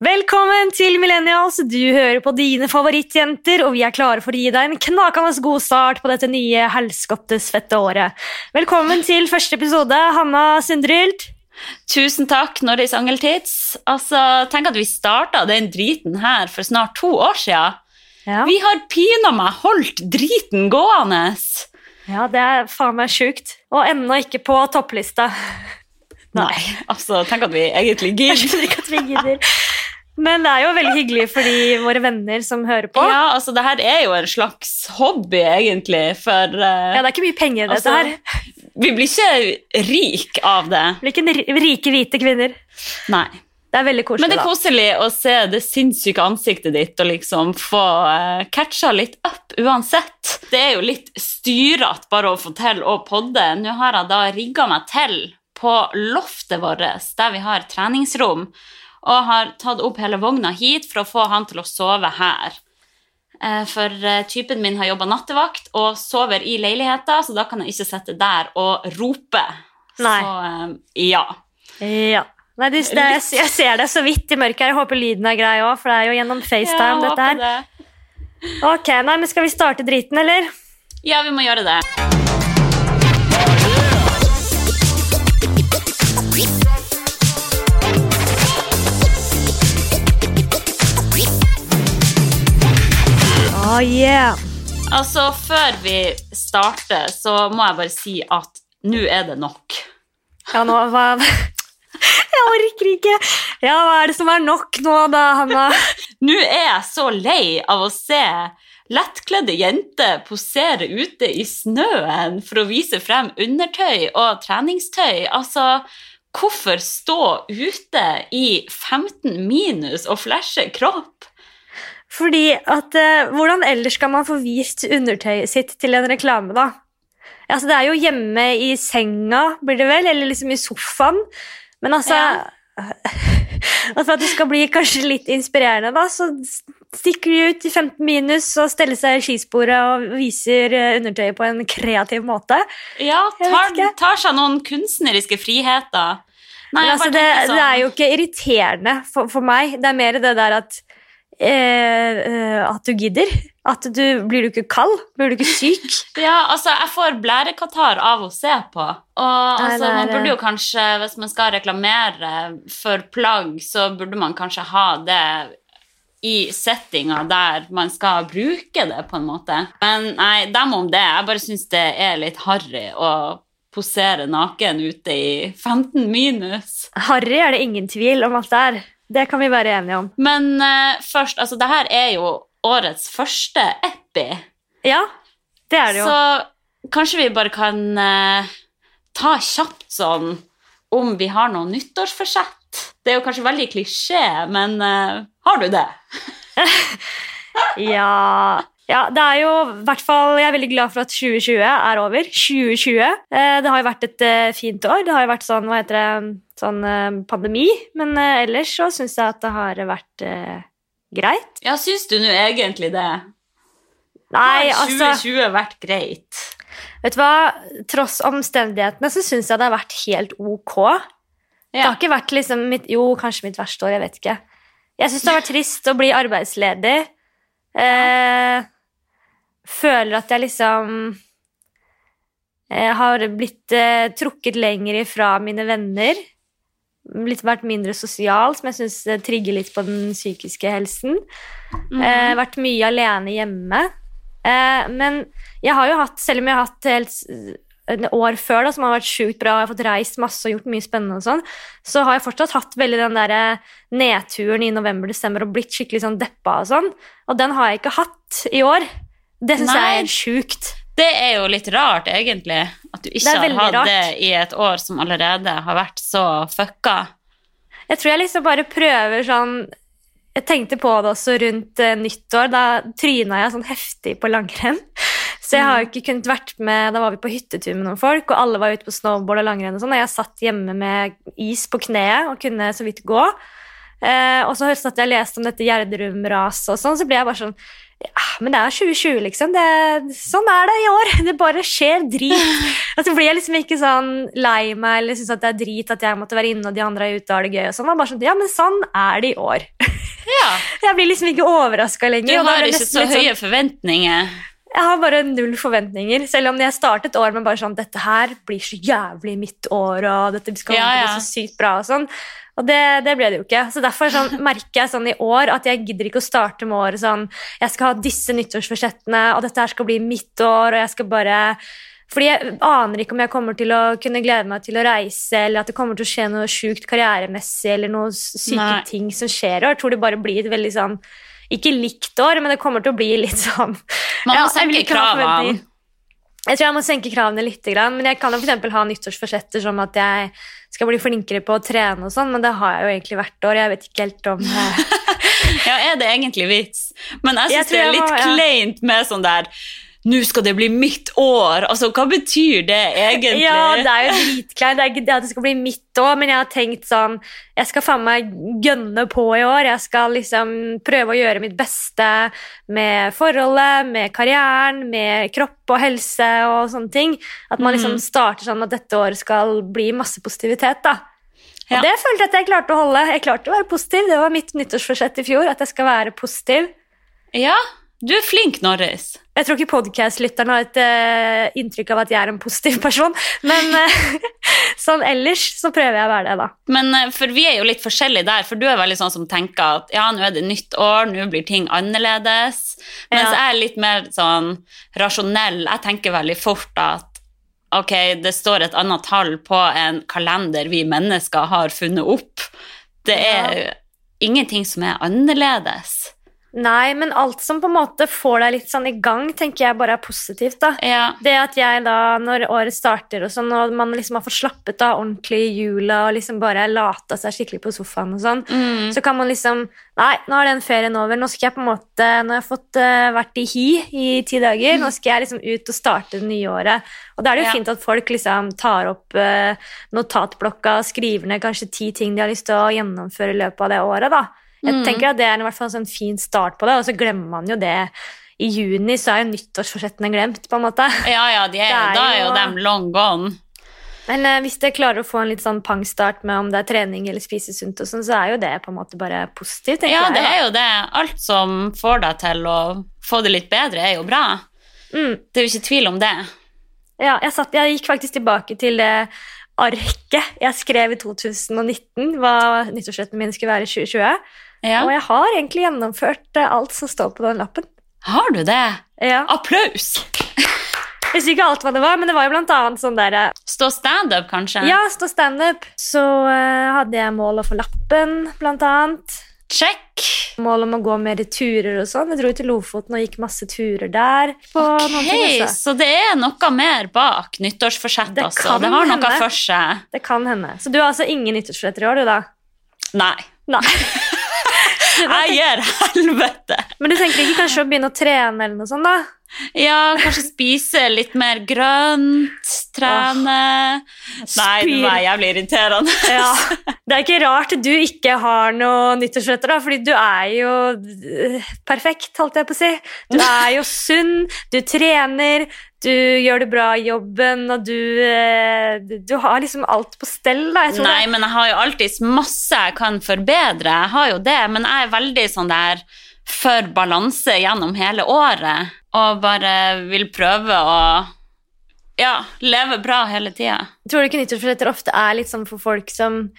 Velkommen til Millennials. Du hører på dine favorittjenter, og vi er klare for å gi deg en knakende god start på dette nye helskottesfette året. Velkommen til første episode, Hanna Sundryld. Tusen takk, Norris Angeltids. Altså, tenk at vi starta den driten her for snart to år siden. Ja. Vi har pina meg holdt driten gående. ja, det er faen meg sjukt. Og ennå ikke på topplista. Nei, altså, tenk at vi egentlig gidder. Men det er jo veldig hyggelig for de våre venner som hører på. Ja, altså, det her er jo en slags hobby, egentlig, for uh, Ja, det er ikke mye penger i dette Altså, her. vi blir ikke rik av det. Vi blir ikke rike, hvite kvinner. Nei. Det er veldig koselig, Men det er da. koselig å se det sinnssyke ansiktet ditt og liksom få uh, catcha litt up uansett. Det er jo litt styrete bare å få til å podde. Nå har jeg da rigga meg til på loftet vårt, der vi har treningsrom, og har tatt opp hele vogna hit for å få han til å sove her. Eh, For eh, typen min har jobba nattevakt og sover i leiligheta, så da kan jeg ikke sitte der og rope. Nei. Så eh, ja. Ja. Nei, det, det, jeg, jeg ser det så vidt i mørket her. Jeg håper lyden er grei òg, for det er jo gjennom FaceTime. Ja, dette her. det. Ok, nei, men Skal vi starte driten, eller? Ja, vi må gjøre det. Oh, yeah. Altså, før vi starter, så må jeg bare si at nå er det nok. Ja, nå hva Jeg orker ikke. Ja, hva er det som er nok nå, da, Hanna? Nå er jeg så lei av å se lettkledde jenter posere ute i snøen for å vise frem undertøy og treningstøy. Altså, hvorfor stå ute i 15 minus og flashe kropp? Fordi at eh, Hvordan ellers skal man få vist undertøyet sitt til en reklame, da? Altså, Det er jo hjemme i senga, blir det vel? Eller liksom i sofaen. Men altså Ja. Og For at det skal bli kanskje litt inspirerende, da, så stikker de ut i 15 minus og steller seg i skisporet og viser eh, undertøyet på en kreativ måte. Ja, tar, tar seg noen kunstneriske friheter. Nei, altså, det, sånn- det er jo ikke irriterende for, for meg. Det er mer det der at eh, eh, At du gidder. At du Blir du ikke kald? Blir du ikke syk? Ja, altså, jeg får blærekatarr av å se på. Og altså, man burde jo kanskje, hvis man skal reklamere for plagg, så burde man kanskje ha det i settinga der man skal bruke det, på en måte. Men nei, dem om det. Jeg bare syns det er litt harry å posere naken ute i 15 minus. Harry er det ingen tvil om at det er. Det kan vi være enige om. Men uh, først, altså, det her er jo årets første epi. Ja, det er det jo. Så kanskje vi bare kan uh, ta kjapt sånn om vi har noe nyttårsforsett. Det er jo kanskje veldig klisjé, men uh, har du det? Ja, ja, det er jo i hvert fall Jeg er veldig glad for at 2020 er over. 2020. Eh, det har jo vært et eh, fint år. Det har jo vært sånn, hva heter det, sånn eh, pandemi. Men ellers så syns jeg at det har vært greit. Ja, syns du nå egentlig det? Nei, har altså 2020 vært greit? Vet du hva? Tross omstendighetene så syns jeg det har vært helt ok. Det har ikke vært liksom mitt, Jo, kanskje mitt verste år, jeg vet ikke. Jeg syns det har vært trist å bli arbeidsledig. Eh, føler at jeg liksom jeg har blitt eh, trukket lenger ifra mine venner. Blitt vært mindre sosial, som jeg syns trigger litt på den psykiske helsen. Mm. Eh, vært mye alene hjemme. Eh, men jeg har jo hatt, selv om jeg har hatt helt år før da, som har vært sjukt bra, jeg har fått reist masse og gjort mye spennende, og sånn, så har jeg fortsatt hatt veldig den der eh, nedturen i november-desember og blitt skikkelig sånn deppa og sånn. Og den har jeg ikke hatt i år. Det syns jeg er sjukt. Det er jo litt rart, egentlig, at du ikke har hatt det i et år som allerede har vært så fucka. Jeg tror jeg liksom bare prøver sånn Jeg tenkte på det også rundt uh, nyttår. Da tryna jeg sånn heftig på langrenn. Så jeg har jo ikke kunnet vært med Da var vi på hyttetur med noen folk, og alle var ute på snowboard og langrenn og sånn, og jeg satt hjemme med is på kneet og kunne så vidt gå. Eh, og så satt jeg og leste om dette Gjerdrum-raset og sånn, så ble jeg bare sånn ja, men det er 2020, liksom. Det, sånn er det i år. Det bare skjer drit. Og så blir jeg liksom ikke sånn lei meg eller syns at det er drit at jeg måtte være inne og de andre er ute og har det gøy. og sånn. Det var bare sånn, ja, men sånn er det i år. Ja, Jeg blir liksom ikke overraska Du lenger. da har ikke så høye sånn- høye forventninger. Jeg har bare null forventninger. Selv om jeg startet år med bare sånn Dette her blir så jævlig mitt år, og dette skal Ja, bli så sykt bra og sånn. Og det, det ble det jo ikke. Så derfor sånn, merker jeg sånn i år at jeg gidder ikke å starte med året sånn Jeg skal ha disse nyttårsforsettene, og dette her skal bli mitt år, og jeg skal bare fordi jeg aner ikke om jeg kommer til å kunne glede meg til å reise, eller at det kommer til å skje noe sjukt karrieremessig, eller noen syke Nei. ting som skjer. Og jeg tror det bare blir et veldig sånn Ikke likt år, men det kommer til å bli litt sånn Man må Ja, senke kravene. Jeg tror jeg må senke kravene litt, men jeg kan jo eksempel ha nyttårsforsetter som at jeg skal bli flinkere på å trene og sånn, men det har jeg jo egentlig hvert år. Jeg vet ikke helt om eh, Ja, er det egentlig vits? Men jeg Jeg syns det er litt må- ja. kleint med sånn der Nå skal det bli mitt år! Altså, hva betyr det egentlig? Ja, det er jo dritkleint. Det ikke det at det skal bli mitt år, men jeg har tenkt sånn Jeg skal faen meg gønne på i år. Jeg skal liksom prøve å gjøre mitt beste med forholdet, med karrieren, med kropp og helse og sånne ting. At man liksom Mhm. starter sånn at dette året skal bli masse positivitet, da. Og Ja. det følte jeg at jeg klarte å holde. Jeg klarte å være positiv. Det var mitt nyttårsforsett i fjor, at jeg skal være positiv. Ja, du er flink, Norris. Jeg tror ikke podcast-lytterne har et uh, inntrykk av at jeg er en positiv person, men uh, sånn ellers så prøver jeg å være det, da. Men eh, for vi er jo litt forskjellige der, for du er veldig sånn som tenker at ja, nå er det nytt år, nå blir ting annerledes. Mens Ja. jeg er litt mer sånn rasjonell. Jeg tenker veldig fort at ok, det står et annet tall på en kalender vi mennesker har funnet opp. Det er ingenting som er annerledes. Nei, men alt som på en måte får deg litt sånn i gang, tenker jeg bare er positivt, da. Ja, Det at jeg da, når året starter og sånn, og man liksom har fått slappet av ordentlig i jula og liksom bare lata seg skikkelig på sofaen og sånn, mm. så kan man liksom Nei, nå er den ferien over. Nå skal jeg på en måte Nå har jeg fått uh, vært i hi i ti dager. Nå skal jeg liksom ut og starte det nye året. Og da er det jo Ja. fint at folk liksom tar opp uh, notatblokka og skriver ned kanskje ti ting de har lyst til å gjennomføre i løpet av det året. da. Jeg Mm. tenker at Det er i hvert fall en sånn fin start på det, og så glemmer man jo det. I juni så er jo nyttårsforsettene glemt, på en måte. ja, ja de er, er da er jo dem long gone. Men eh, hvis jeg klarer å få en litt sånn pangstart med om det er trening eller spise sunt, og sånn, så er jo det på en måte bare positivt. tenker Ja, jeg. det er jo det. Alt som får deg til å få det litt bedre, er jo bra. Mm. Det er jo ikke tvil om det. Ja, jeg, satt, jeg gikk faktisk tilbake til det arket jeg skrev i 2019, hva nyttårsretten min skulle være i 2020. Ja. Og jeg har egentlig gjennomført eh, alt som står på den lappen. Har du det? Ja. Applaus! Jeg husker ikke alt hva det var, men det var jo blant annet sånn der eh, Stå standup, kanskje? Ja, stå standup. Så uh, hadde jeg mål å få lappen, blant annet. Check. Mål om å gå mer turer og sånn. Jeg dro til Lofoten og gikk masse turer der. Altså. så det er noe mer bak nyttårsforsett, Det altså. Det har noe for seg. Det kan hende. Så du har altså ingen nyttårsforsetter i år, du, da? Nei. Nei. Jeg gir helvete. Men du tenker ikke kanskje å begynne å trene eller noe sånt, da? Ja, kanskje spise litt mer grønt, trene Nei, det var jævlig irriterende. Ja. Det er ikke rart du ikke har noe nyttårsretter, da, fordi du er jo øh, perfekt, holdt jeg på å si. Du er jo sunn, du trener, du gjør det bra i jobben, og du, øh, du- har liksom alt på stell, da. Nei, men jeg har jo alltid masse jeg kan forbedre. Jeg har jo det, men jeg er veldig sånn der for balanse gjennom hele året. Og bare vil prøve å ja, leve bra hele tida. tror du ikke nyttårsforsetter ofte er litt sånn for folk som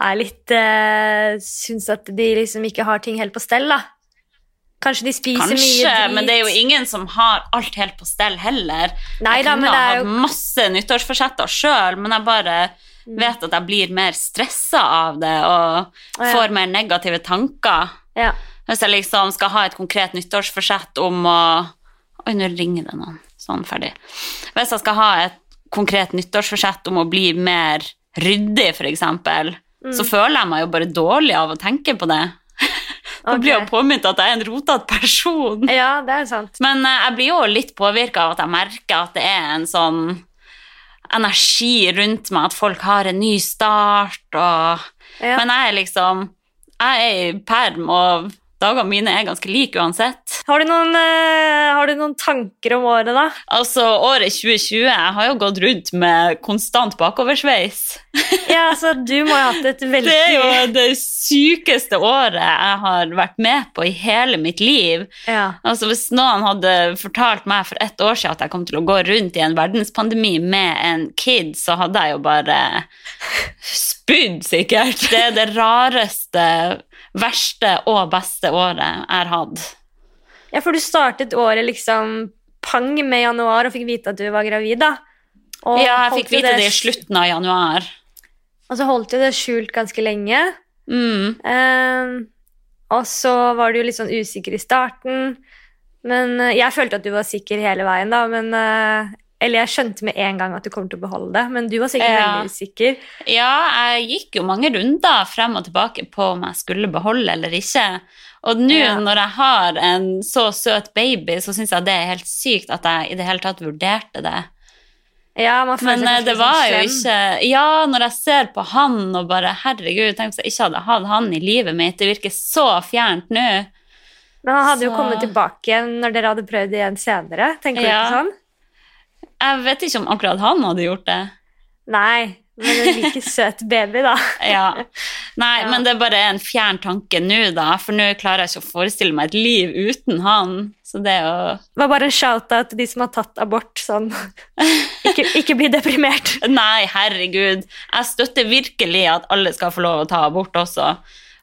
er litt øh, Syns at de liksom ikke har ting helt på stell, da? Kanskje de spiser mye Kanskje, drit. men det er jo ingen som har alt helt på stell heller. Nei jeg da, kunne ha jo masse nyttårsforsetter sjøl, men jeg bare vet at jeg blir mer stressa av det og Å, ja. får mer negative tanker. ja. Hvis jeg liksom skal ha et konkret nyttårsforsett om å Oi, nå ringer det noen. Sånn, ferdig. Hvis jeg skal ha et konkret nyttårsforsett om å bli mer ryddig, f.eks., Mm. så føler jeg meg jo bare dårlig av å tenke på det. Da blir jeg Ok. påminnet at jeg er en rotete person. Ja, det er sant. Men eh, jeg blir jo litt påvirka av at jeg merker at det er en sånn energi rundt meg, at folk har en ny start, og Ja. Men jeg er liksom Jeg er i perm, og dagene mine er ganske like uansett. Har du, noen, uh, har du noen tanker om året, da? Altså, året 2020 Jeg har jo gått rundt med konstant bakoversveis. Ja, altså, Du må jo ha hatt et veldig Det er jo det sykeste året jeg har vært med på i hele mitt liv. ja. Altså, Hvis noen hadde fortalt meg for ett år siden at jeg kom til å gå rundt i en verdenspandemi med en kid, så hadde jeg jo bare spydd, sikkert. Det er det rareste, verste og beste året jeg har hatt. ja, for du startet året liksom pang med januar og fikk vite at du var gravid, da. Og Ja, jeg fikk vite det i slutten av januar. Og så holdt jo det skjult ganske lenge. Mm. Eh, og så var du jo litt sånn usikker i starten. Men eh, jeg følte at du var sikker hele veien, da. Men, eh, eller jeg skjønte med en gang at du kom til å beholde det, men du var sikkert Ja. veldig usikker. Ja, jeg gikk jo mange runder frem og tilbake på om jeg skulle beholde eller ikke. Og nå Ja. når jeg har en så søt baby, så syns jeg det er helt sykt at jeg i det hele tatt vurderte det. Ja, man føler Men seg eh, det var sånn jo ikke Ja, når jeg ser på han og bare Herregud, tenk hvis jeg ikke hadde hatt han i livet mitt. Det virker så fjernt nå. Men han hadde jo kommet tilbake igjen når dere hadde prøvd igjen senere. Tenker du ikke sånn? Jeg vet ikke om akkurat han hadde gjort det. Nei, men en like søt baby, da. Ja. Nei, Ja. men det er bare en fjern tanke nå, da. For nå klarer jeg ikke å forestille meg et liv uten han. Så det jo Det var bare en shout-out til de som har tatt abort. Sånn. Ikke, ikke bli deprimert. Nei, herregud. Jeg støtter virkelig at alle skal få lov å ta abort også.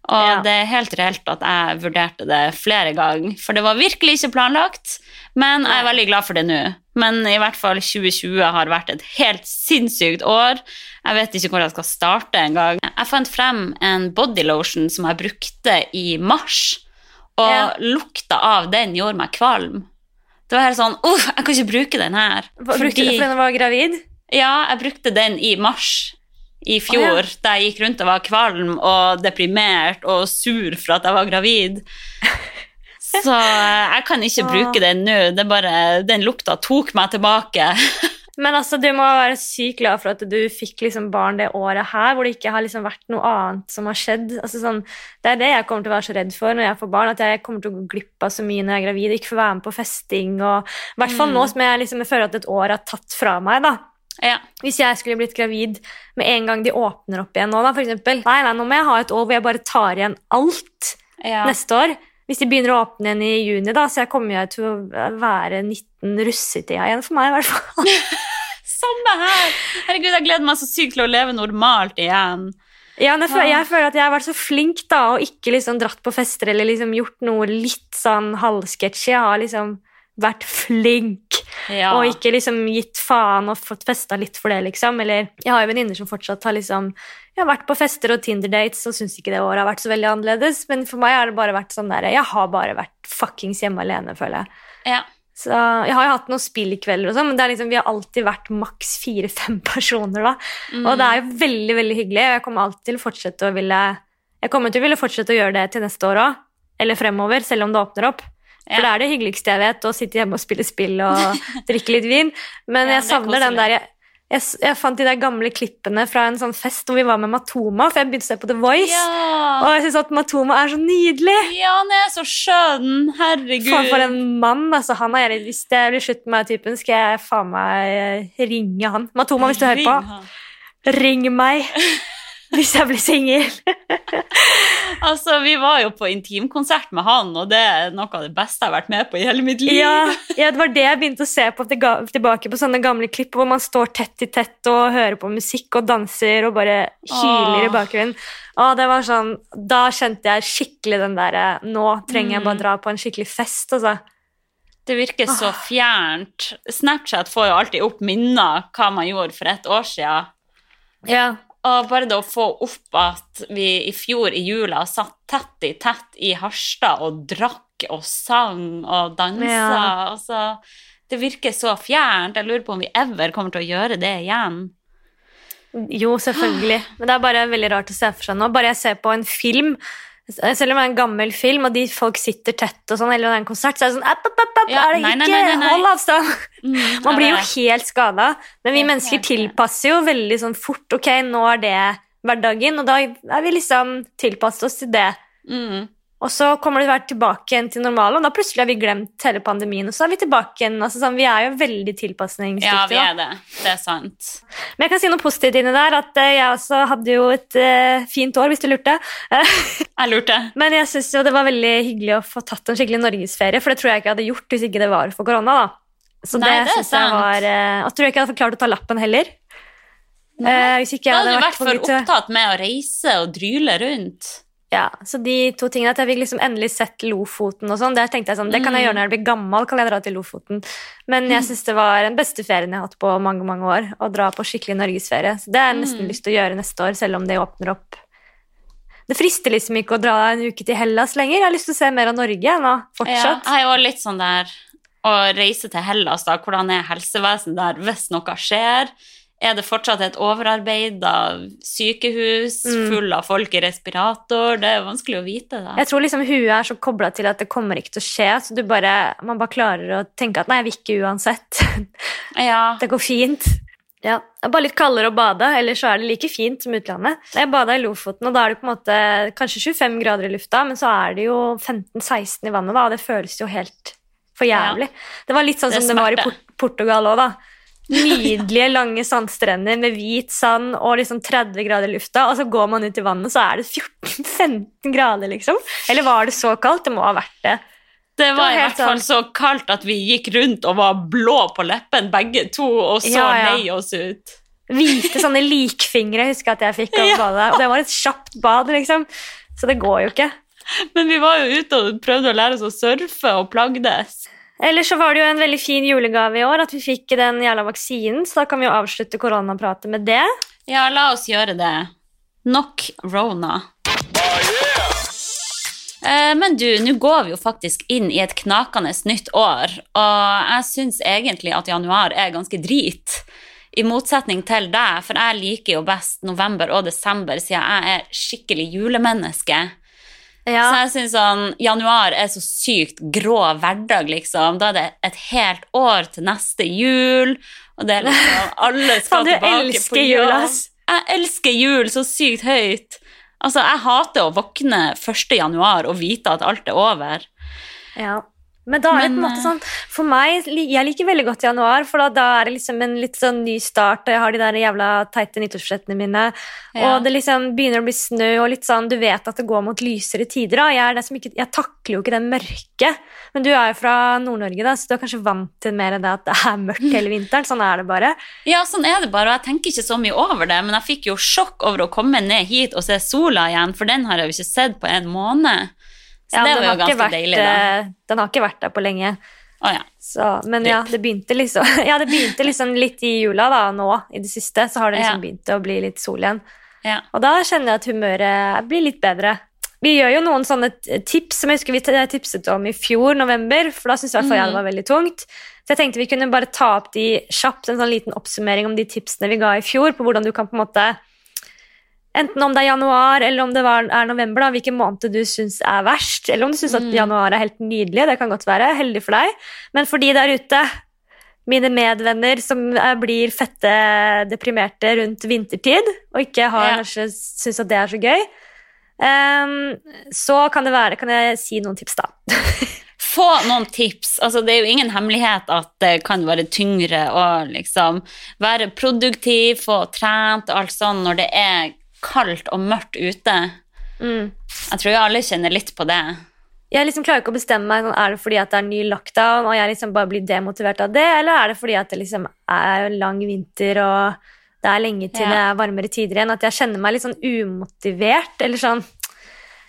Og Ja. det er helt reelt at jeg vurderte det flere ganger, for det var virkelig ikke planlagt. Men jeg er veldig glad for det nå. Men i hvert fall 2020 har vært et helt sinnssykt år. Jeg vet ikke hvor jeg skal starte engang. Jeg fant frem en bodylotion som jeg brukte i mars, og Ja. lukta av den gjorde meg kvalm. Det var helt sånn Uff, jeg kan ikke bruke den her. Hva, Brukte du den fordi du var gravid? Ja, jeg brukte den i mars i fjor, oh, ja. da jeg gikk rundt og var kvalm og deprimert og sur for at jeg var gravid. Så eh, jeg kan ikke bruke den nå. Det er bare, den lukta tok meg tilbake. Men altså, du må være sykt glad for at du fikk liksom barn det året her, hvor det ikke har liksom vært noe annet som har skjedd. Altså, sånn, det er det jeg kommer til å være så redd for når jeg får barn, at jeg kommer til å gå glipp av så mye når jeg er gravid, ikke får være med på festing. Og, I hvert fall Mm. nå som jeg liksom, jeg føler at et år er tatt fra meg. da. Ja. Hvis jeg skulle blitt gravid med en gang de åpner opp igjen nå, da, for eksempel. Nei, nei, nå må jeg ha et år hvor jeg bare tar igjen alt Ja. neste år. Hvis de begynner å åpne igjen i juni, da, så jeg kommer jeg til å være 19 russetida igjen for meg, i hvert fall. Samme her! Herregud, jeg gleder meg så sykt til å leve normalt igjen. Ja, jeg, føler, Ah. jeg føler at jeg har vært så flink da, og ikke liksom dratt på fester eller liksom gjort noe litt sånn halvsketsjy. Jeg har liksom vært flink Ja. og ikke liksom gitt faen og fått festa litt for det, liksom. Eller jeg har jo venninner som fortsatt har liksom Jeg har vært på fester og Tinder-dates og syns ikke det året har vært så veldig annerledes, men for meg har det bare vært sånn der Jeg har bare vært fuckings hjemme alene, føler jeg. ja. Så jeg har jo hatt noen spillkvelder og sånn, men det er liksom, vi har alltid vært maks fire-fem personer, da. Mm. Og det er jo veldig veldig hyggelig. og Jeg kommer alltid til å fortsette å ville Jeg kommer til å ville fortsette å gjøre det til neste år òg. Eller fremover, selv om det åpner opp. For det er det hyggeligste jeg vet, å sitte hjemme og spille spill og drikke litt vin. Men jeg er savner den der jeg, jeg, jeg fant de der gamle klippene fra en sånn fest hvor vi var med Matoma, for jeg begynte å se på The Voice. Ja. Og jeg syns at Matoma er så nydelig. ja, han er så skjønn. Herregud. Faen for en mann. altså han er, Hvis det blir slutt med typen, skal jeg faen meg ringe han. Matoma, hvis du hører på, ring meg. Hvis jeg blir singel. Altså, Vi var jo på intimkonsert med han, og det er noe av det beste jeg har vært med på i hele mitt liv. Ja, ja, det var det jeg begynte å se på tilbake på sånne gamle klipp hvor man står tett i tett og hører på musikk og danser og bare hyler i bakgrunnen. Og det var sånn, Da kjente jeg skikkelig den derre Nå trenger jeg bare Mm. dra på en skikkelig fest, altså. Det virker så fjernt. Snapchat får jo alltid opp minner hva man gjorde for et år siden. Ja. Og bare det å få opp at vi i fjor i jula satt tett i tett i Harstad og drakk og sang og dansa Ja. altså, Det virker så fjernt. Jeg lurer på om vi ever kommer til å gjøre det igjen. Jo, selvfølgelig. Men det er bare veldig rart å se for seg nå. Bare jeg ser på en film, selv om det er en gammel film, og de folk sitter tett og sånn, eller det er en konsert, så er det sånn app, app, app, app, Ja, er det nei, ikke nei, nei. Hold avstand! Mm, Man blir jo helt skada. Men vi mennesker tilpasser jo veldig sånn fort. Ok, nå er det hverdagen, og da er vi liksom tilpasset oss til det. mm. Og så kommer det vært tilbake igjen til normalen, og da plutselig har vi glemt hele pandemien. Og så er vi tilbake igjen. Altså, sånn, vi er jo veldig Ja, vi er det. Det er sant. Men jeg kan si noe positivt inni der, at eh, jeg også hadde jo et uh, fint år, hvis du lurte. Jeg lurte. Men jeg syns jo det var veldig hyggelig å få tatt en skikkelig norgesferie, for det tror jeg ikke jeg hadde gjort hvis ikke det var for korona. da. Så Nei, det, det synes jeg var uh, Og tror jeg ikke jeg hadde klart å ta lappen heller. Uh, hvis ikke jeg hadde hadde vært vært for opptatt med å reise og dryle rundt. Ja, så de to tingene At jeg fikk liksom endelig sett Lofoten og sånn, der tenkte jeg sånn, det kan jeg Mm. gjøre når jeg blir gammel, kan jeg dra til Lofoten. Men jeg syns det var den beste ferien jeg har hatt på mange mange år, å dra på skikkelig norgesferie. Så det har jeg nesten Mm. lyst til å gjøre neste år, selv om det åpner opp. Det frister liksom ikke å dra en uke til Hellas lenger. Jeg har lyst til å se mer av Norge nå, Ja, fortsatt. jeg er litt sånn der å reise til Hellas, da. Hvordan er helsevesenet der hvis noe skjer? Er det fortsatt et overarbeida sykehus Mm. full av folk i respirator? Det er vanskelig å vite, da. Jeg tror liksom huet er så kobla til at det kommer ikke til å skje, så du bare, man bare klarer å tenke at nei, jeg vil ikke uansett. Ja. Det går fint. Ja, Det er bare litt kaldere å bade, ellers så er det like fint som utlandet. Jeg bada i Lofoten, og da er det på en måte kanskje 25 grader i lufta, men så er det jo 15-16 i vannet, da, og det føles jo helt for jævlig. Det var litt sånn Det som det var i. Port Portugal òg, da. Nydelige, lange sandstrender med hvit sand og liksom 30 grader i lufta, og så går man ut i vannet, så er det 14-15 grader, liksom. Eller var det så kaldt? Det må ha vært det. Det var i hvert fall så kaldt at vi gikk rundt og var blå på leppen begge to, og så Ja, ja. lei oss ut. Hvite sånne likfingre husker jeg at jeg fikk av Ja. badet. Og det var et kjapt bad, liksom. Så det går jo ikke. Men vi var jo ute og prøvde å lære oss å surfe og plagdes. Ellers så var det jo en veldig fin julegave i år at vi fikk den jævla vaksinen, så da kan vi jo avslutte koronapratet med det. Ja, la oss gjøre det. Nok Rona. Eh, Men du, nå går vi jo faktisk inn i et knakende nytt år, og jeg syns egentlig at januar er ganske drit. I motsetning til deg, for jeg liker jo best november og desember, siden jeg er skikkelig julemenneske. Ja, Så jeg synes sånn, januar er så sykt grå hverdag, liksom. Da er det et helt år til neste jul, og det er liksom Alle skal tilbake på jobb. Jeg elsker jul så sykt høyt. Altså, jeg hater å våkne 1. januar og vite at alt er over. ja. Men da er det på en måte eh, sånn For meg, jeg liker veldig godt januar, for da, da er det liksom en litt sånn ny start, og jeg har de der jævla teite nyttårsforsettene mine, Ja. og det liksom begynner å bli snø, og litt sånn, du vet at det går mot lysere tider, da. Jeg, er ikke, jeg takler jo ikke det mørket. Men du er jo fra Nord-Norge, da, så du er kanskje vant til mer det at det er mørkt hele vinteren. Sånn er det bare. Ja, sånn er det bare, og jeg tenker ikke så mye over det, men jeg fikk jo sjokk over å komme ned hit og se sola igjen, for den har jeg jo ikke sett på en måned. Så Ja, den var har jo ikke ganske vært, deilig, eh, Den har ikke vært der på lenge. Oh, ja. Så, men ja, det liksom Ja, det begynte liksom litt i jula da, nå i det siste, så har det liksom begynt å bli litt sol igjen. ja. Og da kjenner jeg at humøret blir litt bedre. Vi gjør jo noen sånne tips som jeg husker vi tipset om i fjor, november, for da syntes jeg det var veldig tungt. Så jeg tenkte vi kunne bare ta opp de kjapt, en sånn liten oppsummering om de tipsene vi ga i fjor, på hvordan du kan på en måte Enten om det er januar eller om det er november, da, hvilken måned du syns er verst. Eller om du syns at Mm. januar er helt nydelig. Det kan godt være. Heldig for deg. Men for de der ute, mine medvenner som er, blir fette deprimerte rundt vintertid, og ikke har Ja. kanskje syns at det er så gøy, um, så kan det være Kan jeg si noen tips, da? Få noen tips. Altså, det er jo ingen hemmelighet at det kan være tyngre å liksom være produktiv, få trent og alt sånn når det er kaldt og mørkt ute. Mm. Jeg tror alle kjenner litt på det. Jeg liksom klarer ikke å bestemme meg. Sånn, er det fordi at det er ny lockdown, og jeg liksom bare blir demotivert av det, eller er det fordi at det liksom er lang vinter og det er lenge til Ja. det er varmere tider igjen, at jeg kjenner meg litt sånn umotivert, eller sånn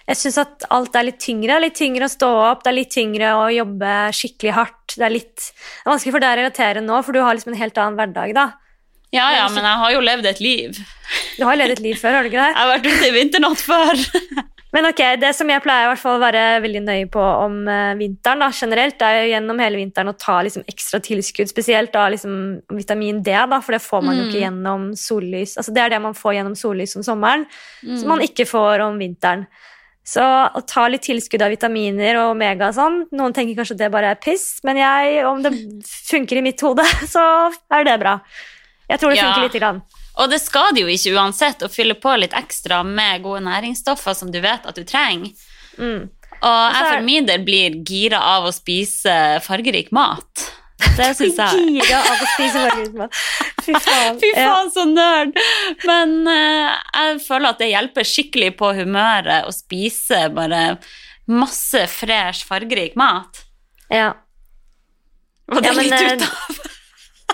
Jeg syns at alt er litt tyngre. Det er litt tyngre å stå opp, det er litt tyngre å jobbe skikkelig hardt. Det er litt det er vanskelig for deg å relatere nå, for du har liksom en helt annen hverdag, da. Ja, ja, men jeg har jo levd et liv. Du har levd et liv før, har du ikke det? Jeg har vært ute i vinternatt før. Men ok, det som jeg pleier i hvert fall å være veldig nøye på om eh, vinteren da, generelt, det er jo gjennom hele vinteren å ta liksom ekstra tilskudd, spesielt da liksom vitamin D, da, for det får man jo Mm. ikke gjennom sollys. Altså det er det man får gjennom sollys om sommeren, Mm. som man ikke får om vinteren. Så å ta litt tilskudd av vitaminer og omega og sånn, noen tenker kanskje at det bare er piss, men jeg, om det funker i mitt hode, så er det bra. Jeg tror det Ja. funker lite grann. Og det skal det jo ikke uansett å fylle på litt ekstra med gode næringsstoffer som du vet at du trenger. Mm. Og jeg for min del blir gira av å spise fargerik mat. Det syns jeg. Gira av å spise fargemat. Fy faen. Fy Ja. faen, så nerd! Men uh, jeg føler at det hjelper skikkelig på humøret å spise bare masse fresh, fargerik mat. Ja. Var det Ja, men, litt eh, ut av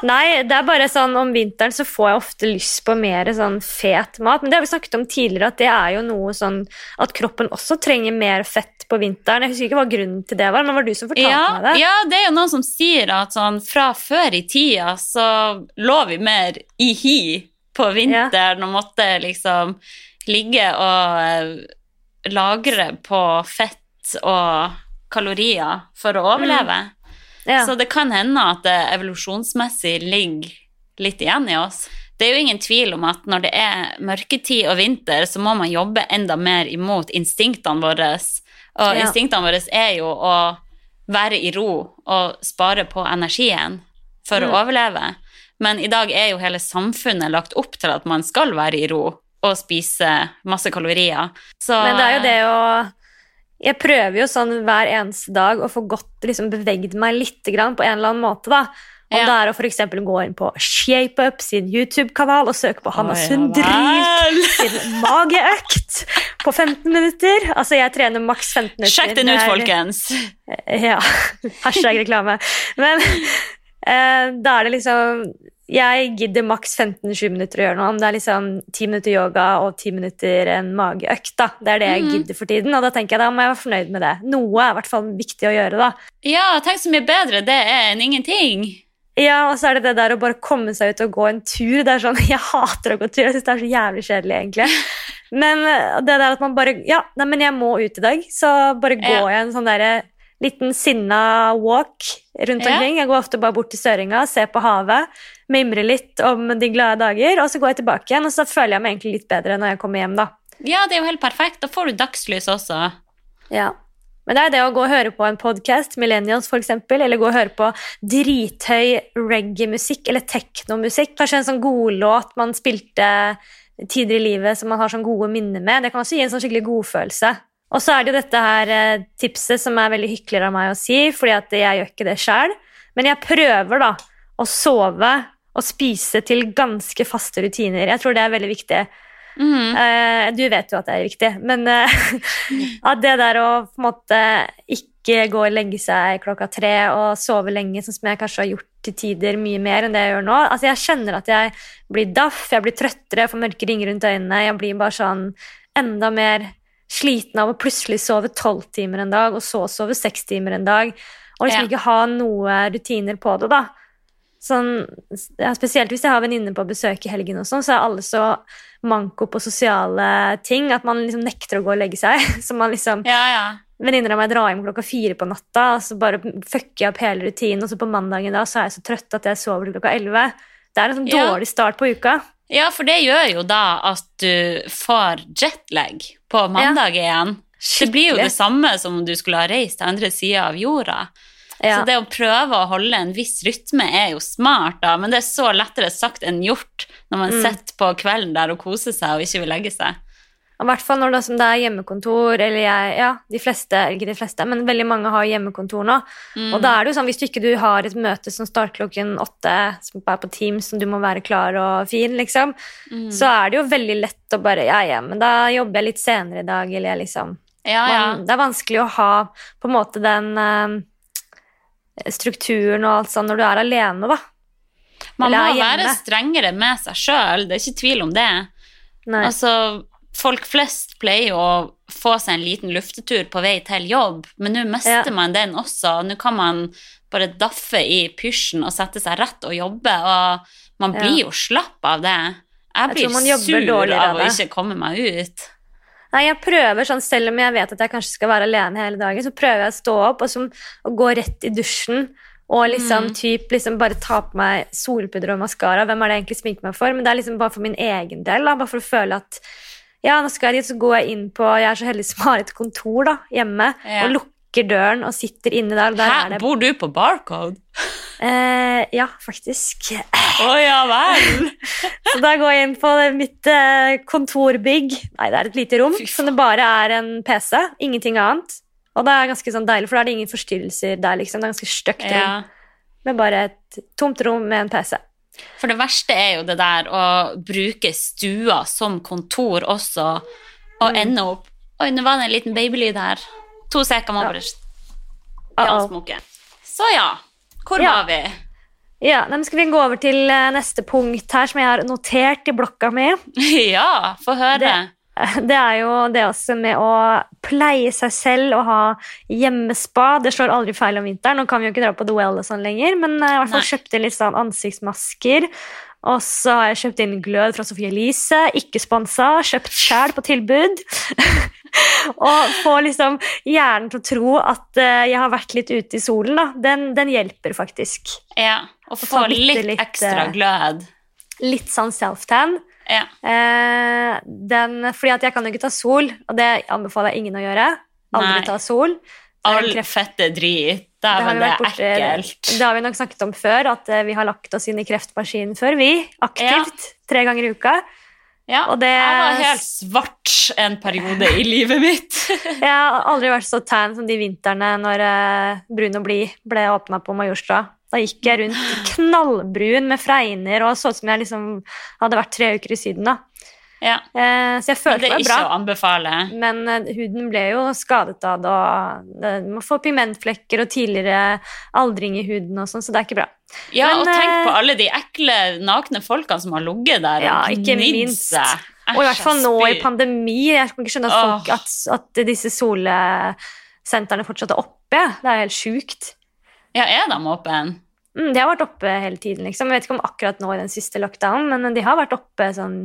Nei, det er bare sånn om vinteren så får jeg ofte lyst på mer sånn fet mat. Men det har vi snakket om tidligere, at det er jo noe sånn at kroppen også trenger mer fett på vinteren. Jeg husker ikke hva grunnen til det var, men det var du som fortalte ja, meg det. ja, det er jo noen som sier at sånn fra før i tida så lå vi mer i hi på vinteren og måtte liksom ligge og eh, lagre på fett og kalorier for å overleve. Ja. Så det kan hende at det evolusjonsmessig ligger litt igjen i oss. Det er jo ingen tvil om at når det er mørketid og vinter, så må man jobbe enda mer imot instinktene våre. Og Ja. instinktene våre er jo å være i ro og spare på energien for Mm. å overleve. Men i dag er jo hele samfunnet lagt opp til at man skal være i ro og spise masse kalorier. Så, Men det er jo det å Jeg prøver jo sånn hver eneste dag å få godt liksom, beveget meg litt grann på en eller annen måte. da. Om Ja. det er å for gå inn på ShapeUp sin YouTube-kanal og søke på Hanna Sundrilt sin mageøkt på 15 minutter. Altså, jeg trener maks 15 minutter. Sjekk den ut, folkens! Ja. Hashtag reklame. Men eh, da er det liksom Jeg gidder maks 15-20 minutter å gjøre noe. Om det er liksom 10 minutter yoga og 10 minutter en mageøkt. da. Det er det jeg Mhm. gidder for tiden, og da tenker jeg da må jeg være fornøyd med det. Noe er i hvert fall viktig å gjøre, da. Ja, tenk så mye bedre det er enn ingenting. Ja, og så er det det der å bare komme seg ut og gå en tur. Det er sånn, Jeg hater å gå tur. Jeg syns det er så jævlig kjedelig, egentlig. Men eh, det der at man bare Ja, nei, men jeg må ut i dag, så bare går Ja. jeg en sånn derre liten sinna walk rundt Ja. omkring. Jeg går ofte bare bort til Søringa, ser på havet, mimrer litt om de glade dager, og så går jeg tilbake igjen, og så føler jeg meg egentlig litt bedre når jeg kommer hjem, da. Ja, det er jo helt perfekt. Da får du dagslys også. Ja. Men det er det å gå og høre på en podkast, Millennials f.eks., eller gå og høre på drithøy reggae-musikk eller teknomusikk. Kanskje en sånn godlåt man spilte tidligere i livet som man har sånn gode minner med. Det kan også gi en sånn skikkelig godfølelse. Og så er det jo dette her eh, tipset som er veldig hyggelig av meg å si, fordi at jeg gjør ikke det sjøl. Men jeg prøver da å sove og spise til ganske faste rutiner. Jeg tror det er veldig viktig. Mm. Uh, du vet jo at det er viktig, men uh, at det der å på en måte ikke gå og legge seg klokka tre og sove lenge, sånn som jeg kanskje har gjort til tider mye mer enn det jeg gjør nå Altså Jeg kjenner at jeg blir daff, jeg blir trøttere, jeg får mørke ringer rundt øynene, jeg blir bare sånn enda mer sliten av å plutselig sove tolv timer en dag, og så sove seks timer en dag, og liksom Ja. ikke ha noe rutiner på det, da. Sånn, ja, spesielt hvis jeg har venninner på besøk i helgen, og sånn, så er alle så manko på sosiale ting at man liksom nekter å gå og legge seg. Så man liksom, Ja, ja. Venninner av meg drar hjem klokka fire på natta, og så bare fucker jeg opp hele rutinen, og så på mandagen da så er jeg så trøtt at jeg sover til klokka elleve. Det er en sånn dårlig start på uka. ja, for det gjør jo da at du får jetlag på mandag igjen. Det blir jo det samme som om du skulle ha reist til andre sida av jorda. Ja. Så det å prøve å holde en viss rytme er jo smart, da, men det er så lettere sagt enn gjort når man Mm. sitter på kvelden der og koser seg og ikke vil legge seg. I hvert fall når det, som det er hjemmekontor, eller jeg, ja, de fleste, ikke de fleste, men veldig mange har hjemmekontor nå. Mm. Og da er det jo sånn, hvis du ikke du har et møte som starter klokken åtte, som er på Teams, som du må være klar og fin, liksom, Mm. så er det jo veldig lett å bare, ja, ja, men da jobber jeg litt senere i dag, eller jeg liksom, Ja, ja. man, det er vanskelig å ha på en måte den eh, strukturen og alt sånn når du er alene, da. Man må være strengere med seg sjøl, det er ikke tvil om det. Nei. Altså, folk flest pleier jo å få seg en liten luftetur på vei til jobb, men nå mister Ja. man den også. Nå kan man bare daffe i pysjen og sette seg rett og jobbe, og man Ja. blir jo slapp av det. Jeg blir jeg sur av å ikke komme meg ut. Nei, jeg prøver sånn, Selv om jeg vet at jeg kanskje skal være alene hele dagen, så prøver jeg å stå opp og som, og gå rett i dusjen og liksom, Mm. typ, liksom bare ta på meg solpudder og maskara. Hvem er det jeg egentlig sminker meg for? Men det er liksom bare for min egen del. Da, bare for å føle at ja, nå skal jeg dit, så går jeg inn på Jeg er så heldig som har et kontor da, hjemme, Ja. og lukker døren og sitter inne der. Der Hæ, er det bor du på Barcode? eh, Ja, faktisk. Å ja vel! Så da går jeg inn på mitt eh, kontorbygg. Nei, det er et lite rom som det bare er en PC. Ingenting annet. Og det er ganske sånn deilig, for da er det ingen forstyrrelser der. liksom. Det er ganske stygt rom, Ja. med bare et tomt rom med en PC. For det verste er jo det der å bruke stua som kontor også, og Mm. ende opp Oi, nå var det en liten babylyd her. To sek, må Ja. bare Så ja, hvor Ja. var vi? Ja, men Skal vi gå over til eh, neste punkt her, som jeg har notert i blokka mi? ja, få høre. Det- Det er jo det også med å pleie seg selv og ha hjemmespa. Det slår aldri feil om vinteren. Nå kan vi jo ikke dra på Well og sånn lenger, men jeg har i hvert fall Nei. kjøpt inn litt sånn ansiktsmasker. Og så har jeg kjøpt inn glød fra Sophie Elise. Ikke sponsa, kjøpt sjæl på tilbud. og få liksom hjernen til å tro at eh, jeg har vært litt ute i solen, da. Den, den hjelper faktisk. Ja, og få litt litt, ekstra eh, glød. Litt sånn self-tan. Ja. Eh, den, fordi at jeg kan jo ikke ta sol, og det anbefaler jeg ingen å gjøre. Aldri Nei. ta sol. Er All fett fette drit. det har det er ekkelt. Det har vi nok snakket om før, at eh, vi har lagt oss inn i kreftmaskinen før, vi. Aktivt. Tre ganger i uka. Ja, Og det- Jeg var helt svart en periode i livet mitt. Jeg har aldri vært så tan som de vintrene når eh, Brun og blid ble åpna på Majorstua. Da gikk jeg rundt knallbrun med fregner og så ut som jeg liksom hadde vært tre uker i Syden. da. Ja, Eh, så jeg men bra. det er ikke å anbefale. Men eh, huden ble jo skadet av det, og man får pigmentflekker og tidligere aldring i huden og sånn, så det er ikke bra. Ja, Men, og tenk eh, på alle de ekle, nakne folkene som har ligget der Ja, og ikke gnidd minst. seg. Og i hvert fall nå i pandemi. Jeg kan ikke skjønne at, folk, at, at disse solsentrene fortsatt er oppe. Det er helt sjukt. Ja, er de åpne? Mm, de har vært oppe hele tiden, liksom. Jeg vet ikke om akkurat nå i den siste lockdown, men de har vært oppe sånn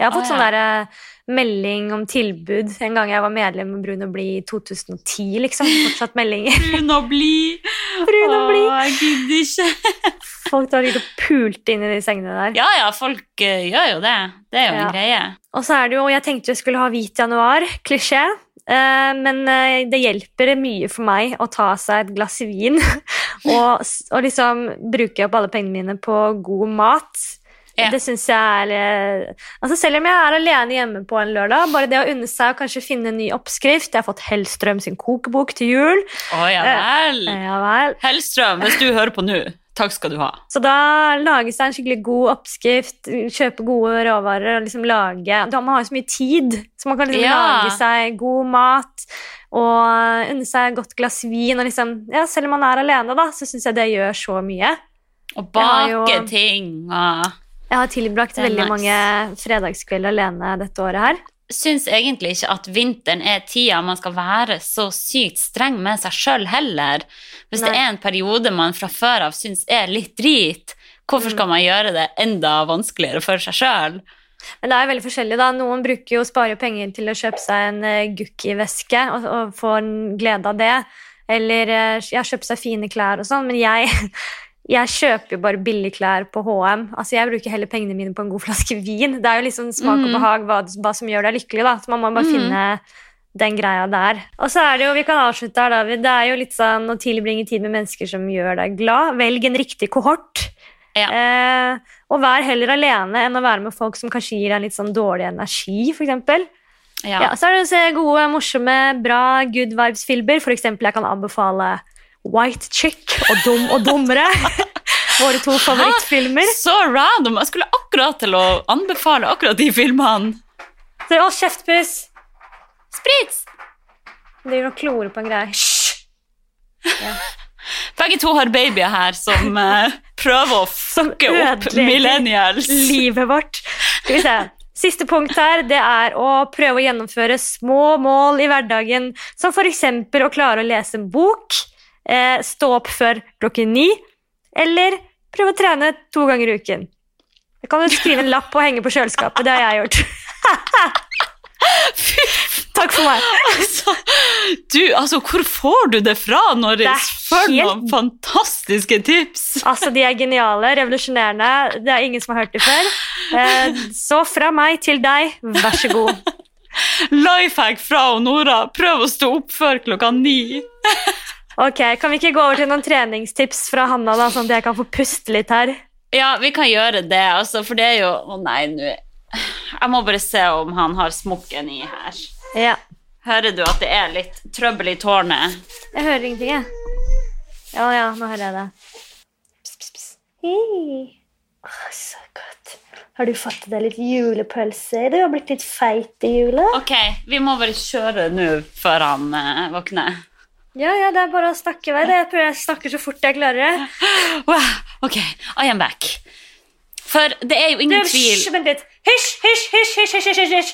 Jeg har fått Å, sånn der eh, melding om tilbud en gang jeg var medlem med Brun og blid i 2010, liksom. Fortsatt meldinger. Brun og blid. Brun og blid. Jeg gidder ikke. Folk har ligget og pult inn i de sengene der. Ja, ja, folk uh, gjør jo det. Det er jo Ja. en greie. Og så er det jo, jeg tenkte jeg skulle ha hvit januar, klisjé. Uh, men uh, det hjelper mye for meg å ta seg et glass vin og, og liksom bruke opp alle pengene mine på god mat. Ja. Det syns jeg er eh, altså Selv om jeg er alene hjemme på en lørdag, bare det å unne seg å kanskje finne en ny oppskrift Jeg har fått Hellstrøm sin kokebok til jul. Å ja vel. Ja vel. Hellstrøm, hvis du hører på nå, takk skal du ha. Så da lage seg en skikkelig god oppskrift, kjøpe gode råvarer og liksom lage da Man har jo så mye tid, så man kan liksom Ja. lage seg god mat og unne seg et godt glass vin. Og liksom, ja, selv om man er alene, da, så syns jeg det gjør så mye. Å bake jo- ting og Jeg har tilbrakt veldig nice. mange fredagskvelder alene dette året her. syns egentlig ikke at vinteren er tida man skal være så sykt streng med seg sjøl heller. Hvis det er en periode man fra før av syns er litt drit, hvorfor Mm. skal man gjøre det enda vanskeligere for seg sjøl? Men det er veldig forskjellig. da. Noen bruker jo sparer penger til å kjøpe seg en uh, Gukki-veske og, og får glede av det. Eller uh, jeg har seg fine klær og sånn, men jeg, jeg kjøper jo bare billige klær på HM. Altså, Jeg bruker heller pengene mine på en god flaske vin. Det er jo liksom smak og Mm. behag hva, hva som gjør deg lykkelig. da. Så man må bare Mm. finne den greia der. Og så er det jo, vi kan avslutte her, David. Det er jo litt sånn å tilbringe tid med mennesker som gjør deg glad. Velg en riktig kohort. Ja. Eh, og vær heller alene enn å være med folk som kanskje gir deg litt sånn dårlig energi, f.eks. Ja. Ja, så er det å se gode, morsomme, bra good vibes-filmer. Eksempel, jeg kan anbefale White Chick og Dum og dummere. Våre to favorittfilmer. Så random! Jeg skulle akkurat til å anbefale akkurat de filmene. Så, å, kjeftpuss! Sprits! Driver og klorer på en greie. Hysj! Begge to har babyer her som uh, prøver å fucke opp millennials. Livet vårt. Skal vi se. Siste punkt her, det er å prøve å gjennomføre små mål i hverdagen, som f.eks. å klare å lese en bok, stå opp før klokken ni, eller prøve å trene to ganger i uken. Jeg kan jo skrive en lapp og henge på kjøleskapet. Det har jeg gjort. Takk for meg. Altså, du, altså, hvor får du det fra er for helt- noen fantastiske tips? Altså, De er geniale, revolusjonerende. Det er ingen som har hørt det før. Eh, så fra meg til deg, vær så god. Lifehack fra Nora. Prøv å stå opp før klokka ni. Ok, Kan vi ikke gå over til noen treningstips fra Hanna, da, sånn at jeg kan få puste litt her? Ja, vi kan gjøre det, altså, for det er jo Å nei, nå Jeg må bare se om han har smokken i her. Ja. Hører du at det er litt trøbbel i tårnet? Jeg hører ingenting, jeg. Ja, ja, nå hører jeg det. Pss, pss, pss. Hei. Åh, så godt. Har du fått deg litt julepølse? Du har blitt litt feit i jula. Ok, vi må bare kjøre nå før han eh, våkner. Ja, ja, det er bare å snakke i vei. Jeg prøver jeg snakker så fort jeg klarer det. Wow, ok, I am back. For det er jo ingen tvil Hysj. Hysj, hysj, hysj, hysj.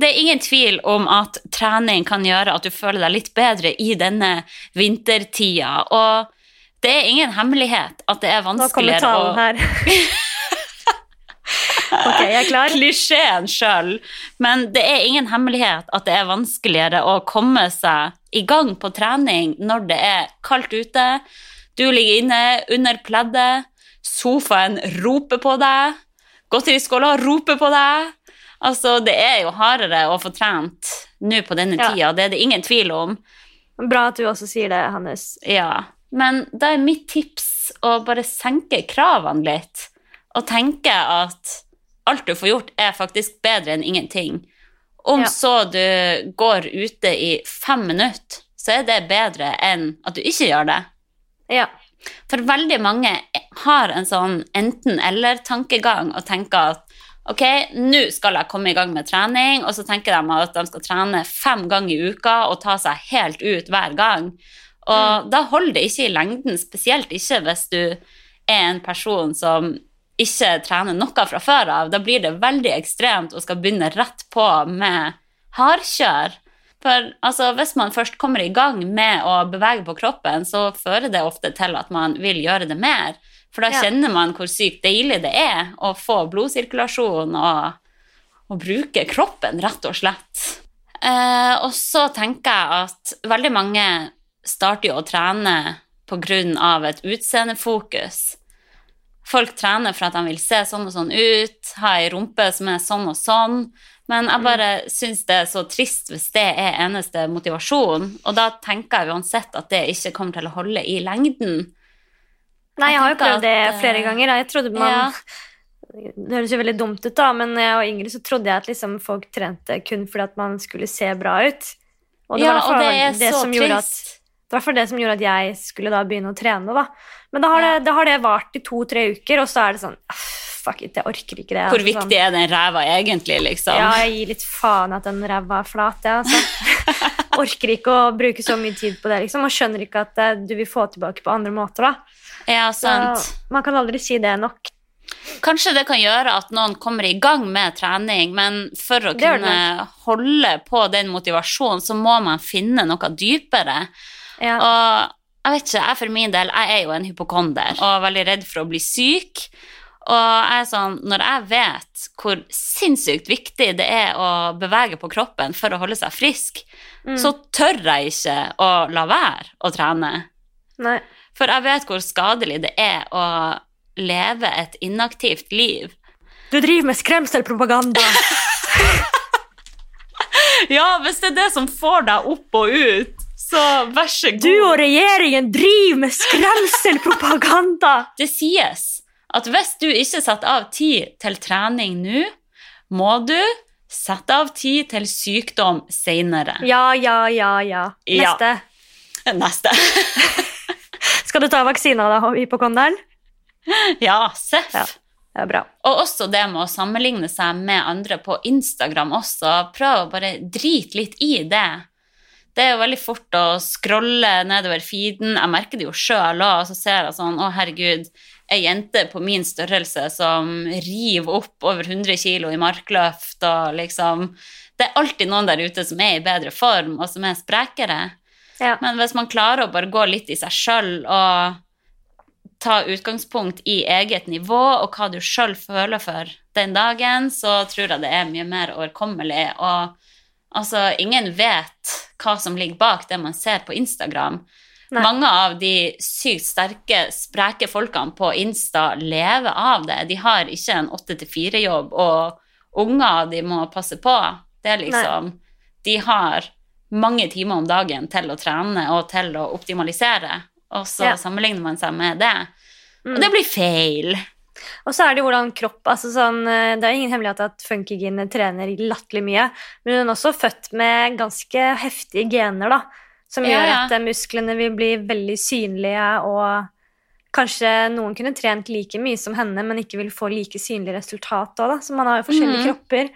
Det er ingen tvil om at trening kan gjøre at du føler deg litt bedre i denne vintertida. Og det er ingen hemmelighet at det er Nå kommer vanskeligere talen å her. ok, jeg er klar. Klisjeen sjøl. Men det er ingen hemmelighet at det er vanskeligere å komme seg i gang på trening når det er kaldt ute. Du ligger inne under pleddet, sofaen roper på deg, godteriskåla roper på deg. Altså, det er jo hardere å få trent nå på denne Ja. tida, det er det ingen tvil om. Bra at du også sier det, Hannes. Ja, men da er mitt tips å bare senke kravene litt, og tenke at alt du får gjort er faktisk bedre enn ingenting. Om Ja. så du går ute i fem minutter, så er det bedre enn at du ikke gjør det. Ja. For veldig mange har en sånn enten-eller-tankegang og tenker at ok, nå skal jeg komme i gang med trening, og så tenker de at de skal trene fem ganger i uka og ta seg helt ut hver gang. Og da holder det ikke i lengden, spesielt ikke hvis du er en person som ikke trener noe fra før av. Da blir det veldig ekstremt og skal begynne rett på med hardkjør. For altså, hvis man først kommer i gang med å bevege på kroppen, så fører det ofte til at man vil gjøre det mer. For da Ja. kjenner man hvor sykt deilig det er å få blodsirkulasjon og, og bruke kroppen, rett og slett. Eh, og så tenker jeg at veldig mange starter jo å trene pga. et utseendefokus. Folk trener for at de vil se sånn og sånn ut, ha ei rumpe som er sånn og sånn. Men jeg bare syns det er så trist hvis det er eneste motivasjon. Og da tenker jeg uansett at det ikke kommer til å holde i lengden. Nei, jeg har jo prøvd det at, eh, flere ganger. Jeg trodde man Ja. Det høres jo veldig dumt ut, da, men jeg var yngre, så trodde jeg at liksom folk trente kun fordi at man skulle se bra ut. Og det ja, var og det er det så som gjorde at trist. Det var for det som gjorde at jeg skulle da begynne å trene. da. Men da har det, da har det vart i to-tre uker, og så er det sånn «Ah, Fuck it, jeg orker ikke det. Hvor altså, viktig er den ræva egentlig, liksom? Sånn. Ja, jeg gir litt faen at den ræva er flat, jeg, altså. orker ikke å bruke så mye tid på det, liksom. Og skjønner ikke at eh, du vil få tilbake på andre måter, da. Ja, Så sant. man kan aldri si det nok. Kanskje det kan gjøre at noen kommer i gang med trening, men for å kunne holde på den motivasjonen, så må man finne noe dypere. Ja. Og jeg vet ikke, jeg for min del, jeg er jo en hypokonder og veldig redd for å bli syk. Og jeg er sånn, når jeg vet hvor sinnssykt viktig det er å bevege på kroppen for å holde seg frisk, Mm. så tør jeg ikke å la være å trene. Nei. For jeg vet hvor skadelig det er å leve et inaktivt liv. Du driver med skremselpropaganda. Ja, hvis det er det som får deg opp og ut, så vær så god. Du og regjeringen driver med skremselpropaganda! Det sies at hvis du ikke setter av tid til trening nå, må du sette av tid til sykdom senere. Ja, ja, ja, ja. Ja. Neste. Neste. Skal du ta vaksina da, hypokonderen? Ja, seff. Ja. Det er bra. Og også det med å sammenligne seg med andre på Instagram også. Prøv å bare drite litt i det. Det er jo veldig fort å scrolle nedover feeden. Jeg merker det jo sjøl òg, så ser jeg sånn Å, herregud, ei jente på min størrelse som river opp over 100 kilo i markløft og liksom Det er alltid noen der ute som er i bedre form, og som er sprekere. Ja. Men hvis man klarer å bare gå litt i seg sjøl og ta utgangspunkt i eget nivå og hva du sjøl føler for den dagen, så tror jeg det er mye mer overkommelig. Og altså, ingen vet hva som ligger bak det man ser på Instagram. Nei. Mange av de sykt sterke, spreke folkene på Insta lever av det. De har ikke en åtte til fire-jobb, og unger de må passe på. Det er liksom De har mange timer om dagen til å trene og til å optimalisere, og så Ja. sammenligner man seg med det. Mm. Og det blir feil. Og så er det hvordan kropp altså sånn, eh, Det er ingen hemmelighet at funkygine trener latterlig mye, men hun er også født med ganske heftige gener, da, som Ja, gjør at eh, musklene vil bli veldig synlige, og kanskje noen kunne trent like mye som henne, men ikke vil få like synlig resultat òg, da. Så man har jo forskjellige mm. kropper.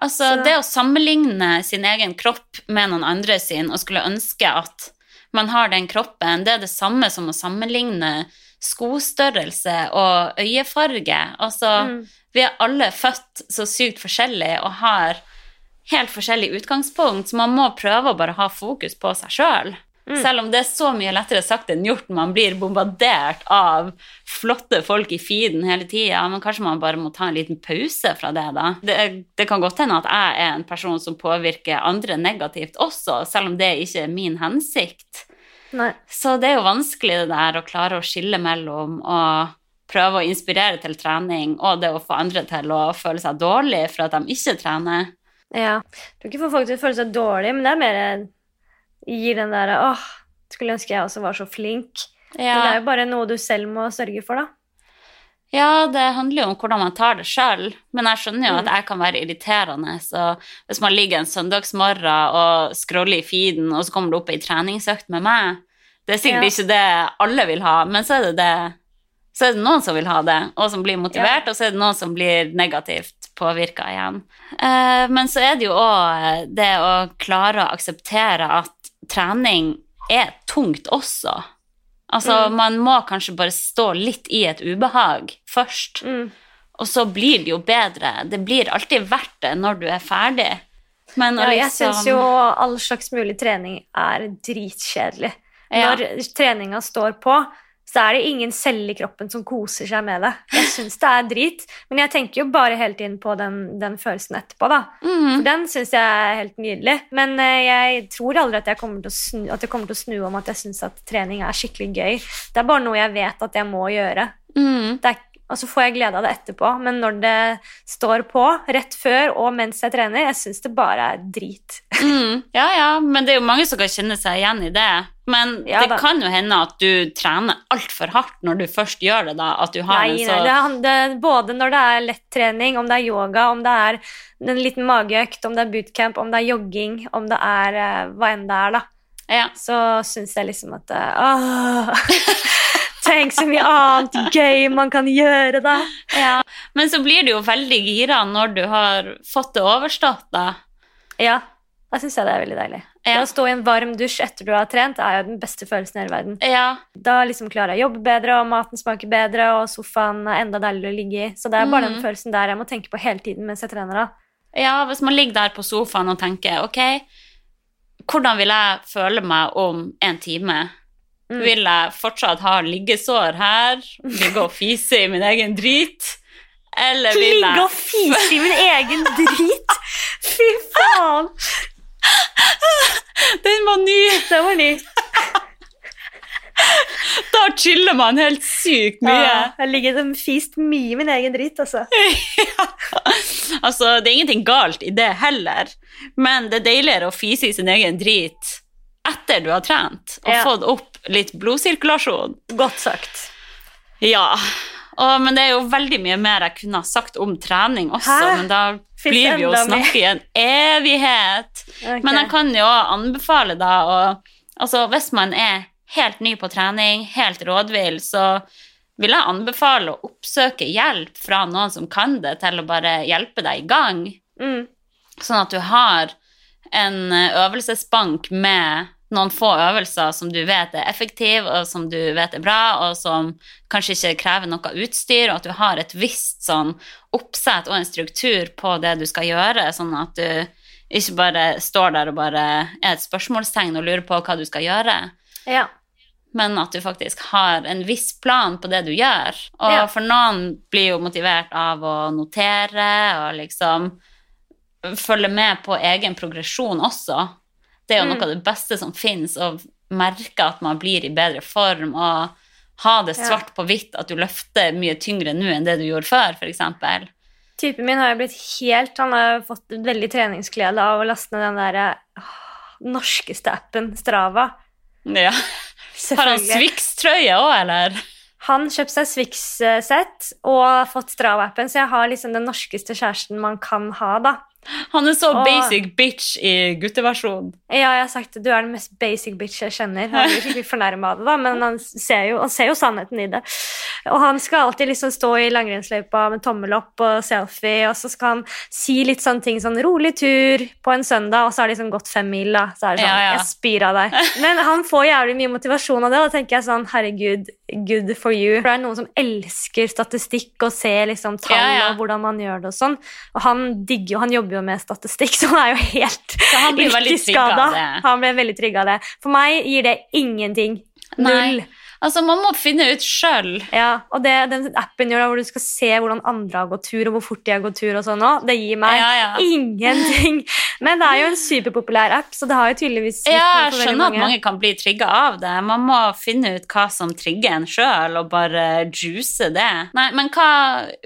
Altså, Så- det å sammenligne sin egen kropp med noen andre sin, og skulle ønske at man har den kroppen, det er det samme som å sammenligne skostørrelse og øyefarge. Altså, Mm. vi er alle født så sykt forskjellig og har helt forskjellig utgangspunkt, så man må prøve å bare ha fokus på seg sjøl. Mm. Selv om det er så mye lettere sagt enn gjort, man blir bombardert av flotte folk i feeden hele tida, men kanskje man bare må ta en liten pause fra det, da. Det, det kan godt hende at jeg er en person som påvirker andre negativt også, selv om det ikke er min hensikt. Nei. Så det er jo vanskelig det der å klare å skille mellom å prøve å inspirere til trening og det å få andre til å føle seg dårlig for at de ikke trener. Ja. Du ikke får folk til å føle seg dårlig, men det er mer gir den derre åh, skulle ønske jeg også var så flink. Men det er jo bare noe du selv må sørge for, da. Ja det handler jo om hvordan man tar det sjøl, men jeg skjønner jo Mm. at jeg kan være irriterende. Så hvis man ligger en søndagsmorgen og scroller i feeden, og så kommer du opp ei treningsøkt med meg Det er sikkert Ja. ikke det alle vil ha, men så er det det så er det noen som vil ha det, og som blir motivert, og så er det noen som blir negativt påvirka igjen. Eh, men så er det jo òg det å klare å akseptere at trening er tungt også. Altså, Mm. man må kanskje bare stå litt i et ubehag først, Mm. og så blir det jo bedre. Det blir alltid verdt det når du er ferdig. Men ja, liksom... jeg syns jo all slags mulig trening er dritkjedelig. Ja. Når treninga står på, så er det ingen celle i kroppen som koser seg med det. Jeg syns det er drit, men jeg tenker jo bare hele tiden på den, den følelsen etterpå, da. Mhm. For den syns jeg er helt nydelig. Men eh, jeg tror aldri at jeg kommer til å snu, til å snu om at jeg syns at trening er skikkelig gøy. Det er bare noe jeg vet at jeg må gjøre. Mm. Det er, og så får jeg glede av det etterpå. Men når det står på, rett før og mens jeg trener, jeg syns det bare er drit. Mm, ja, ja, men det er jo mange som kan kjenne seg igjen i det. Men Ja det da. kan jo hende at du trener altfor hardt når du først gjør det, da. At du har Nei, en så det, det, både når det er lett trening, om det er yoga, om det er en liten mageøkt, om det er bootcamp, om det er jogging, om det er eh, hva enn det er, da, ja. så syns jeg liksom at eh, åh, Tenk så mye annet gøy man kan gjøre, da. ja. Men så blir du jo veldig gira når du har fått det overstått, da. Ja, da syns jeg det er veldig deilig. Ja. å stå i en varm dusj etter du har trent, er jo den beste følelsen i hele verden. Ja. Da liksom klarer jeg å jobbe bedre, og maten smaker bedre, og sofaen er enda deiligere å ligge i. Så det er bare den Mhm. følelsen der jeg må tenke på hele tiden mens jeg trener. da. ja, hvis man ligger der på sofaen og tenker ok, hvordan vil jeg føle meg om en time? Mm. Vil jeg fortsatt ha liggesår her, ligge og fise i min egen drit? Eller vil Ligge og fise i min egen drit! Fy faen! Den var ny! Den var ny. Da chiller man helt sykt mye. Ja, jeg ligger og fist mye i min egen drit, altså. Altså, det er ingenting galt i det heller, men det er deiligere å fise i sin egen drit etter du har trent og Ja. fått opp litt blodsirkulasjon. Godt sagt. Ja, og, men det er jo veldig mye mer jeg kunne ha sagt om trening også, Hæ? men da blir vi jo å snakke i en evighet. Okay. Men jeg kan jo anbefale da å Altså, hvis man er helt ny på trening, helt rådvill, så vil jeg anbefale å oppsøke hjelp fra noen som kan det, til å bare hjelpe deg i gang. mm. Sånn at du har en eh, øvelsesbank med noen få øvelser som du vet er effektive, og som du vet er bra, og som kanskje ikke krever noe utstyr, og at du har et visst sånn oppsett og en struktur på det du skal gjøre, sånn at du ikke bare står der og bare er et spørsmålstegn og lurer på hva du skal gjøre, Ja. men at du faktisk har en viss plan på det du gjør. Og Ja. for noen blir jo motivert av å notere og liksom følge med på egen progresjon også. Det er jo Mm. noe av det beste som finnes, å merke at man blir i bedre form, og ha det svart på hvitt at du løfter mye tyngre nå enn det du gjorde før, f.eks. Typen min har jo blitt helt Han har fått veldig treningsglede av å laste ned den der åh, norskeste appen Strava. Ja. Har han. Swix-trøye òg, eller? han kjøpte seg Swix-sett og fått Strava-appen, så jeg har liksom den norskeste kjæresten man kan ha, da. Han er så Og- basic bitch i gutteversjon. Ja, jeg har sagt du er den mest basic bitch jeg kjenner. Han blir skikkelig fornærma av det, da, men han ser, jo, han ser jo sannheten i det. Og han skal alltid liksom stå i langrennsløypa med tommel opp og selfie, og så skal han si litt sånne ting sånn rolig tur på en søndag, og så har de liksom gått fem mil, da. Så er det sånn, Ja, ja. jeg spyr av deg. Men han får jævlig mye motivasjon av det, og da tenker jeg sånn, herregud, good for you. For det er noen som elsker statistikk og ser liksom tall Ja, ja. og hvordan man gjør det og sånn. Og han digger jo, han jobber jo med statistikk, så han er jo helt Så han blir trygg skada. Han ble veldig trygg av det. For meg gir det ingenting. Null. Nei. Altså, man må finne ut sjøl. Ja, og det, den appen gjør da, hvor du skal se hvordan andre har gått tur, og hvor fort de har gått tur, og sånn også, det gir meg Ja, ja. ingenting. Men det er jo en superpopulær app, så det har jo tydeligvis Ja, jeg skjønner at mange kan bli trigga av det. Man må finne ut hva som trigger en sjøl, og bare juice det. Nei, men hva,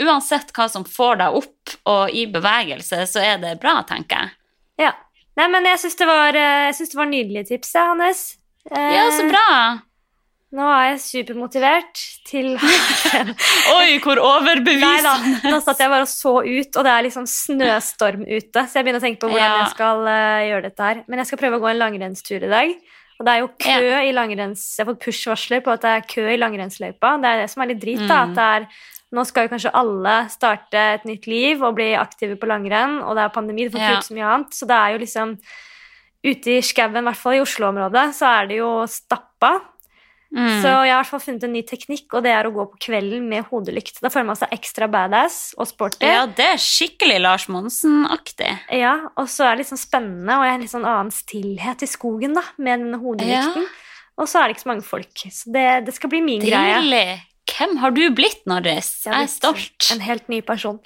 uansett hva som får deg opp og i bevegelse, så er det bra, tenker jeg. Ja. Nei, men jeg syns det, var, eh, det var nydelige tips, Hannes. Eh, Ja, så bra. Nå er jeg supermotivert til Oi, hvor Nei da, nå satt jeg bare og så ut, og det er liksom snøstorm ute. Så jeg begynner å tenke på hvordan Ja. jeg skal uh, gjøre dette her. Men jeg skal prøve å gå en langrennstur i dag. Og det er jo kø i langrenns... Jeg har fått push-varsler på at det er kø i langrennsløypa. Det er det som er litt drit, da. At det er nå skal jo kanskje alle starte et nytt liv og bli aktive på langrenn, og det er pandemi, det får ikke Ja. så mye annet. Så det er jo liksom Ute i skauen, i hvert fall i Oslo-området, så er det jo stappa. Mm. Så jeg har i hvert fall funnet en ny teknikk, og det er å gå på kvelden med hodelykt. Da føler man seg ekstra badass og sporty. Ja, det er skikkelig Lars Monsen-aktig. Ja, og så er det litt sånn spennende, og jeg har en litt sånn annen stillhet i skogen da, med denne hodelykten. Og så er det ikke så mange folk, så det, det skal bli min greie. Deilig. Hvem har du blitt, Norris? Jeg er stolt. En helt ny person.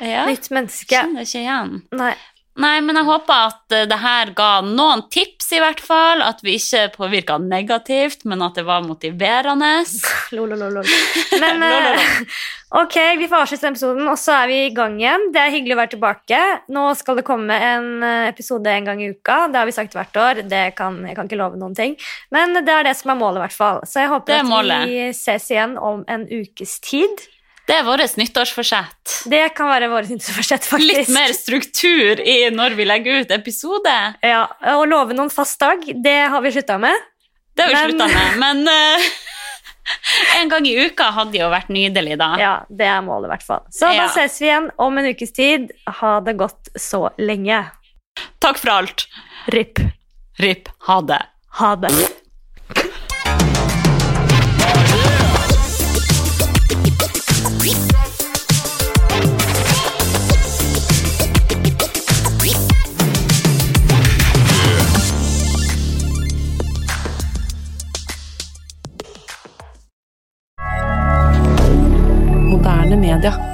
Ja, Nytt menneske. Kjenner ikke igjen. Nei. Nei, men jeg håper at eh, det her ga noen tips, i hvert fall. At vi ikke påvirka negativt, men at det var motiverende. Men ok, vi får avslutte episoden, og så er vi i gang igjen. Det er hyggelig å være tilbake. Nå skal det komme en eh, episode en gang i uka. Det har vi sagt hvert år. Det kan, jeg kan ikke love noen ting. Men det er det som er målet, i hvert fall. Så jeg håper er at vi ses igjen om en ukes tid. Det er vårt nyttårsforsett. Det kan være vårt nyttårsforsett, faktisk. Litt mer struktur i når vi legger ut episode. Ja, Å love noen fast dag, det har vi slutta med. Det har vi Men- slutta med, men uh, en gang i uka hadde jo vært nydelig, da. Ja, Det er målet, i hvert fall. Så da Ja. ses vi igjen om en ukes tid. Ha det godt så lenge. Takk for alt. RIP. RIP. Ha det. Ha det. milliardaire